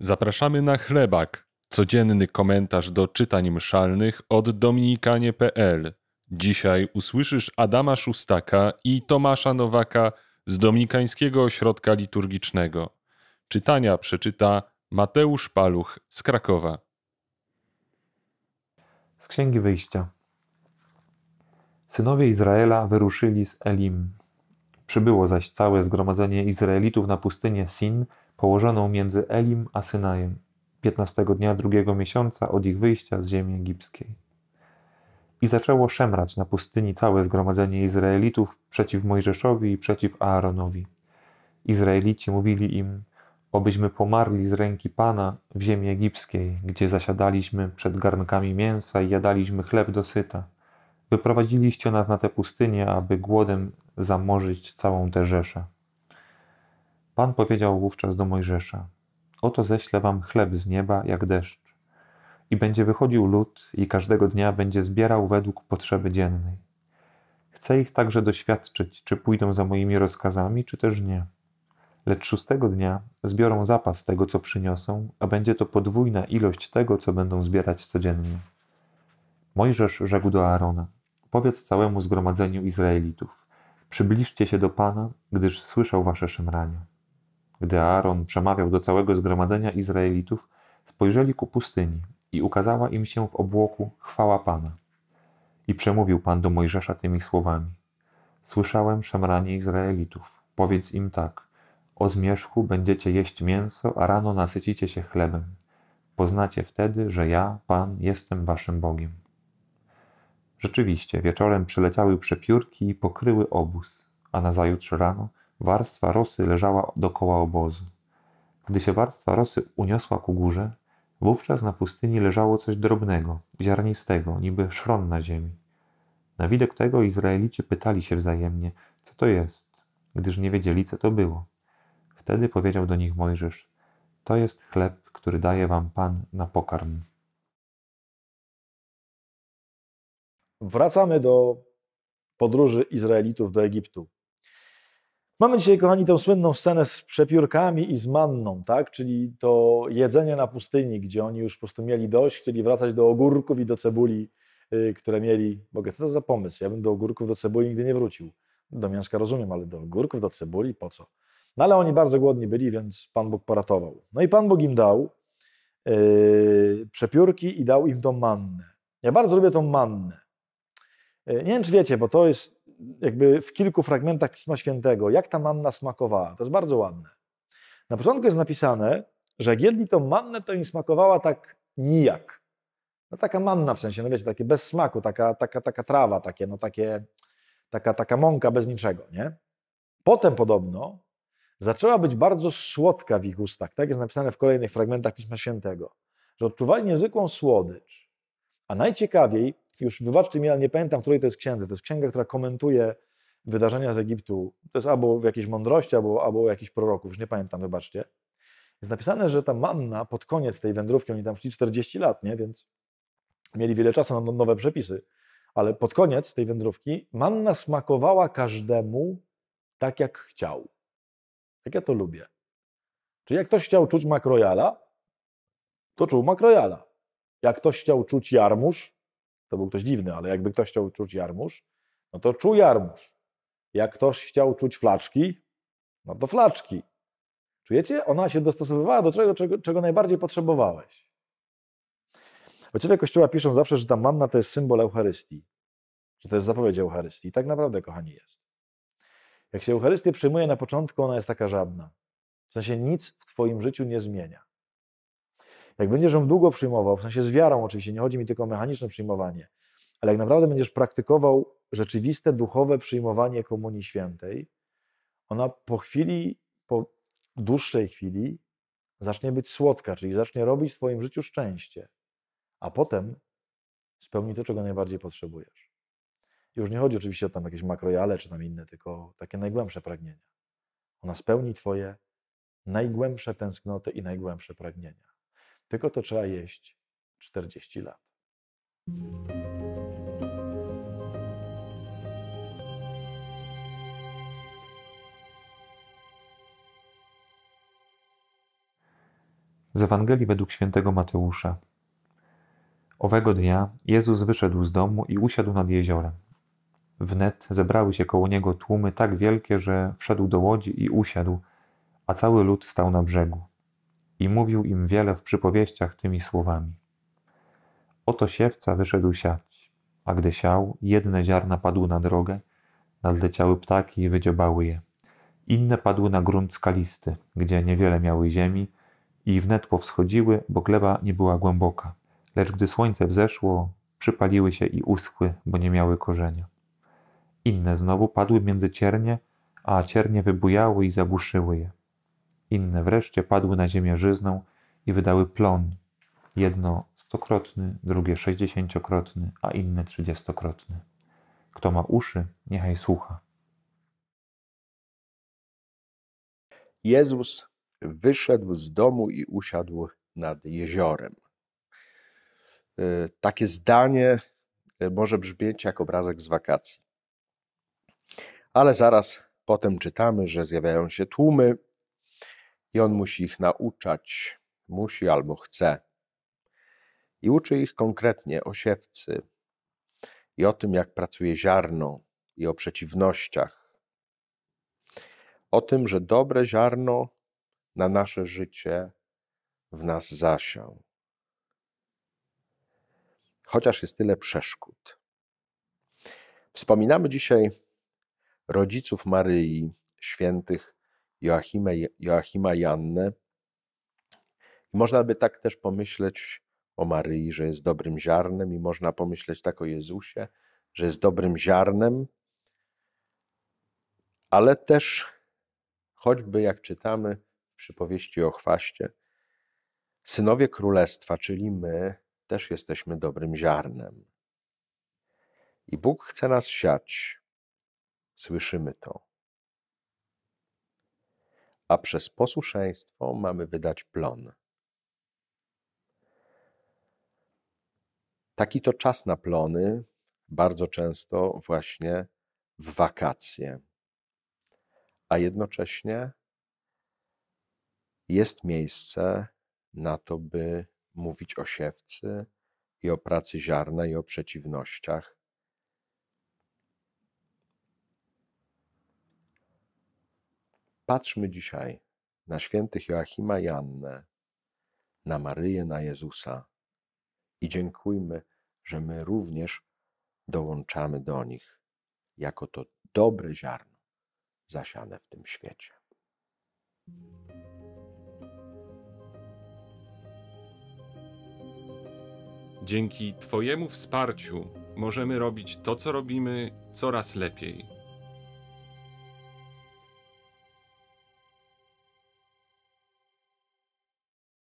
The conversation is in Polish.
Zapraszamy na chlebak, codzienny komentarz do czytań mszalnych od dominikanie.pl. Dzisiaj usłyszysz Adama Szustaka i Tomasza Nowaka z Dominikańskiego Ośrodka Liturgicznego. Czytania przeczyta Mateusz Paluch z Krakowa. Z Księgi Wyjścia. Synowie Izraela wyruszyli z Elim. Przybyło zaś całe zgromadzenie Izraelitów na pustynię Sin, położoną między Elim a Synajem, piętnastego dnia drugiego miesiąca od ich wyjścia z ziemi egipskiej. I zaczęło szemrać na pustyni całe zgromadzenie Izraelitów przeciw Mojżeszowi i przeciw Aaronowi. Izraelici mówili im, obyśmy pomarli z ręki Pana w ziemi egipskiej, gdzie zasiadaliśmy przed garnkami mięsa i jadaliśmy chleb dosyta. Wyprowadziliście nas na tę pustynię, aby głodem zamorzyć całą tę rzeszę. Pan powiedział wówczas do Mojżesza: Oto ześlę wam chleb z nieba jak deszcz. I będzie wychodził lud i każdego dnia będzie zbierał według potrzeby dziennej. Chcę ich także doświadczyć, czy pójdą za moimi rozkazami, czy też nie. Lecz szóstego dnia zbiorą zapas tego, co przyniosą, a będzie to podwójna ilość tego, co będą zbierać codziennie. Mojżesz rzekł do Aarona: Powiedz całemu zgromadzeniu Izraelitów: Przybliżcie się do Pana, gdyż słyszał wasze szemranie. Gdy Aaron przemawiał do całego zgromadzenia Izraelitów, spojrzeli ku pustyni i ukazała im się w obłoku chwała Pana. I przemówił Pan do Mojżesza tymi słowami: Słyszałem szemranie Izraelitów. Powiedz im tak: O zmierzchu będziecie jeść mięso, a rano nasycicie się chlebem. Poznacie wtedy, że ja, Pan, jestem waszym Bogiem. Rzeczywiście, wieczorem przyleciały przepiórki i pokryły obóz, a nazajutrz rano warstwa rosy leżała dokoła obozu. Gdy się warstwa rosy uniosła ku górze, wówczas na pustyni leżało coś drobnego, ziarnistego, niby szron na ziemi. Na widok tego Izraelici pytali się wzajemnie, co to jest, gdyż nie wiedzieli, co to było. Wtedy powiedział do nich Mojżesz: To jest chleb, który daje wam Pan na pokarm. Wracamy do podróży Izraelitów do Egiptu. Mamy dzisiaj, kochani, tę słynną scenę z przepiórkami i z manną, tak? czyli to jedzenie na pustyni, gdzie oni już po prostu mieli dość, chcieli wracać do ogórków i do cebuli, yy, które mieli. Boga, co to za pomysł? Ja bym do ogórków, do cebuli nigdy nie wrócił. Do mięska rozumiem, ale do ogórków, do cebuli, po co? No ale oni bardzo głodni byli, więc Pan Bóg poratował. No i Pan Bóg im dał yy, przepiórki i dał im tą mannę. Ja bardzo lubię tą mannę. Yy, nie wiem, czy wiecie, bo to jest jakby w kilku fragmentach Pisma Świętego, jak ta manna smakowała. To jest bardzo ładne. Na początku jest napisane, że jak jedli tą mannę, to im smakowała tak nijak. No taka manna w sensie, no wiecie, takie bez smaku, taka, taka, taka trawa, takie, no takie, taka, taka mąka bez niczego, nie? Potem podobno zaczęła być bardzo słodka w ich ustach. Tak jest napisane w kolejnych fragmentach Pisma Świętego, że odczuwali niezwykłą słodycz. A najciekawiej, już wybaczcie mi, ale nie pamiętam, której to jest księdze. To jest księga, która komentuje wydarzenia z Egiptu. To jest albo w jakiejś mądrości, albo, albo jakichś proroków, już nie pamiętam, wybaczcie. Jest napisane, że ta manna pod koniec tej wędrówki, oni tam szli 40 lat, nie? więc mieli wiele czasu na nowe przepisy, ale pod koniec tej wędrówki manna smakowała każdemu tak, jak chciał. Tak ja to lubię. Czyli jak ktoś chciał czuć makrojala, to czuł makrojala. Jak ktoś chciał czuć jarmuż, to był ktoś dziwny, ale jakby ktoś chciał czuć jarmuż, no to czuł jarmuż. Jak ktoś chciał czuć flaczki, no to flaczki. Czujecie? Ona się dostosowywała do czego, czego, czego najbardziej potrzebowałeś. Ojcowie Kościoła piszą zawsze, że ta manna to jest symbol Eucharystii, że to jest zapowiedź Eucharystii. I tak naprawdę, kochani, jest. Jak się Eucharystię przyjmuje na początku, ona jest taka żadna. W sensie nic w Twoim życiu nie zmienia. Jak będziesz ją długo przyjmował, w sensie z wiarą oczywiście, nie chodzi mi tylko o mechaniczne przyjmowanie, ale jak naprawdę będziesz praktykował rzeczywiste, duchowe przyjmowanie Komunii Świętej, ona po chwili, po dłuższej chwili zacznie być słodka, czyli zacznie robić w Twoim życiu szczęście, a potem spełni to, czego najbardziej potrzebujesz. Już nie chodzi oczywiście o tam jakieś makrojale czy tam inne, tylko takie najgłębsze pragnienia. Ona spełni Twoje najgłębsze tęsknoty i najgłębsze pragnienia. Tylko to trzeba jeść 40 lat. Z Ewangelii według świętego Mateusza. Owego dnia Jezus wyszedł z domu i usiadł nad jeziorem. Wnet zebrały się koło niego tłumy tak wielkie, że wszedł do łodzi i usiadł, a cały lud stał na brzegu. I mówił im wiele w przypowieściach tymi słowami. Oto siewca wyszedł siać, a gdy siał, jedne ziarna padły na drogę, nadleciały ptaki i wydziobały je. Inne padły na grunt skalisty, gdzie niewiele miały ziemi i wnet powschodziły, bo gleba nie była głęboka. Lecz gdy słońce wzeszło, przypaliły się i uschły, bo nie miały korzenia. Inne znowu padły między ciernie, a ciernie wybujały i zagłuszyły je. Inne wreszcie padły na ziemię żyzną i wydały plon, jedno stokrotny, drugie sześćdziesięciokrotny, a inne trzydziestokrotny. Kto ma uszy, niechaj słucha. Jezus wyszedł z domu i usiadł nad jeziorem. Y, Takie zdanie y, może brzmieć jak obrazek z wakacji. Ale zaraz potem czytamy, że zjawiają się tłumy i on musi ich nauczać. Musi albo chce. I uczy ich konkretnie o siewcy i o tym, jak pracuje ziarno i o przeciwnościach. O tym, że dobre ziarno na nasze życie w nas zasiał. Chociaż jest tyle przeszkód. Wspominamy dzisiaj rodziców Maryi, świętych Joachima, Joachima i Annę. I można by tak też pomyśleć o Maryi, że jest dobrym ziarnem, i można pomyśleć tak o Jezusie, że jest dobrym ziarnem, ale też choćby jak czytamy w przypowieści o chwaście, synowie królestwa, czyli my, też jesteśmy dobrym ziarnem. I Bóg chce nas siać. Słyszymy to. A przez posłuszeństwo mamy wydać plon. Taki to czas na plony, bardzo często właśnie w wakacje. A jednocześnie jest miejsce na to, by mówić o siewcy i o pracy ziarna i o przeciwnościach. Patrzmy dzisiaj na świętych Joachima i Annę, na Maryję, na Jezusa i dziękujmy, że my również dołączamy do nich jako to dobre ziarno zasiane w tym świecie. Dzięki Twojemu wsparciu możemy robić to, co robimy, coraz lepiej.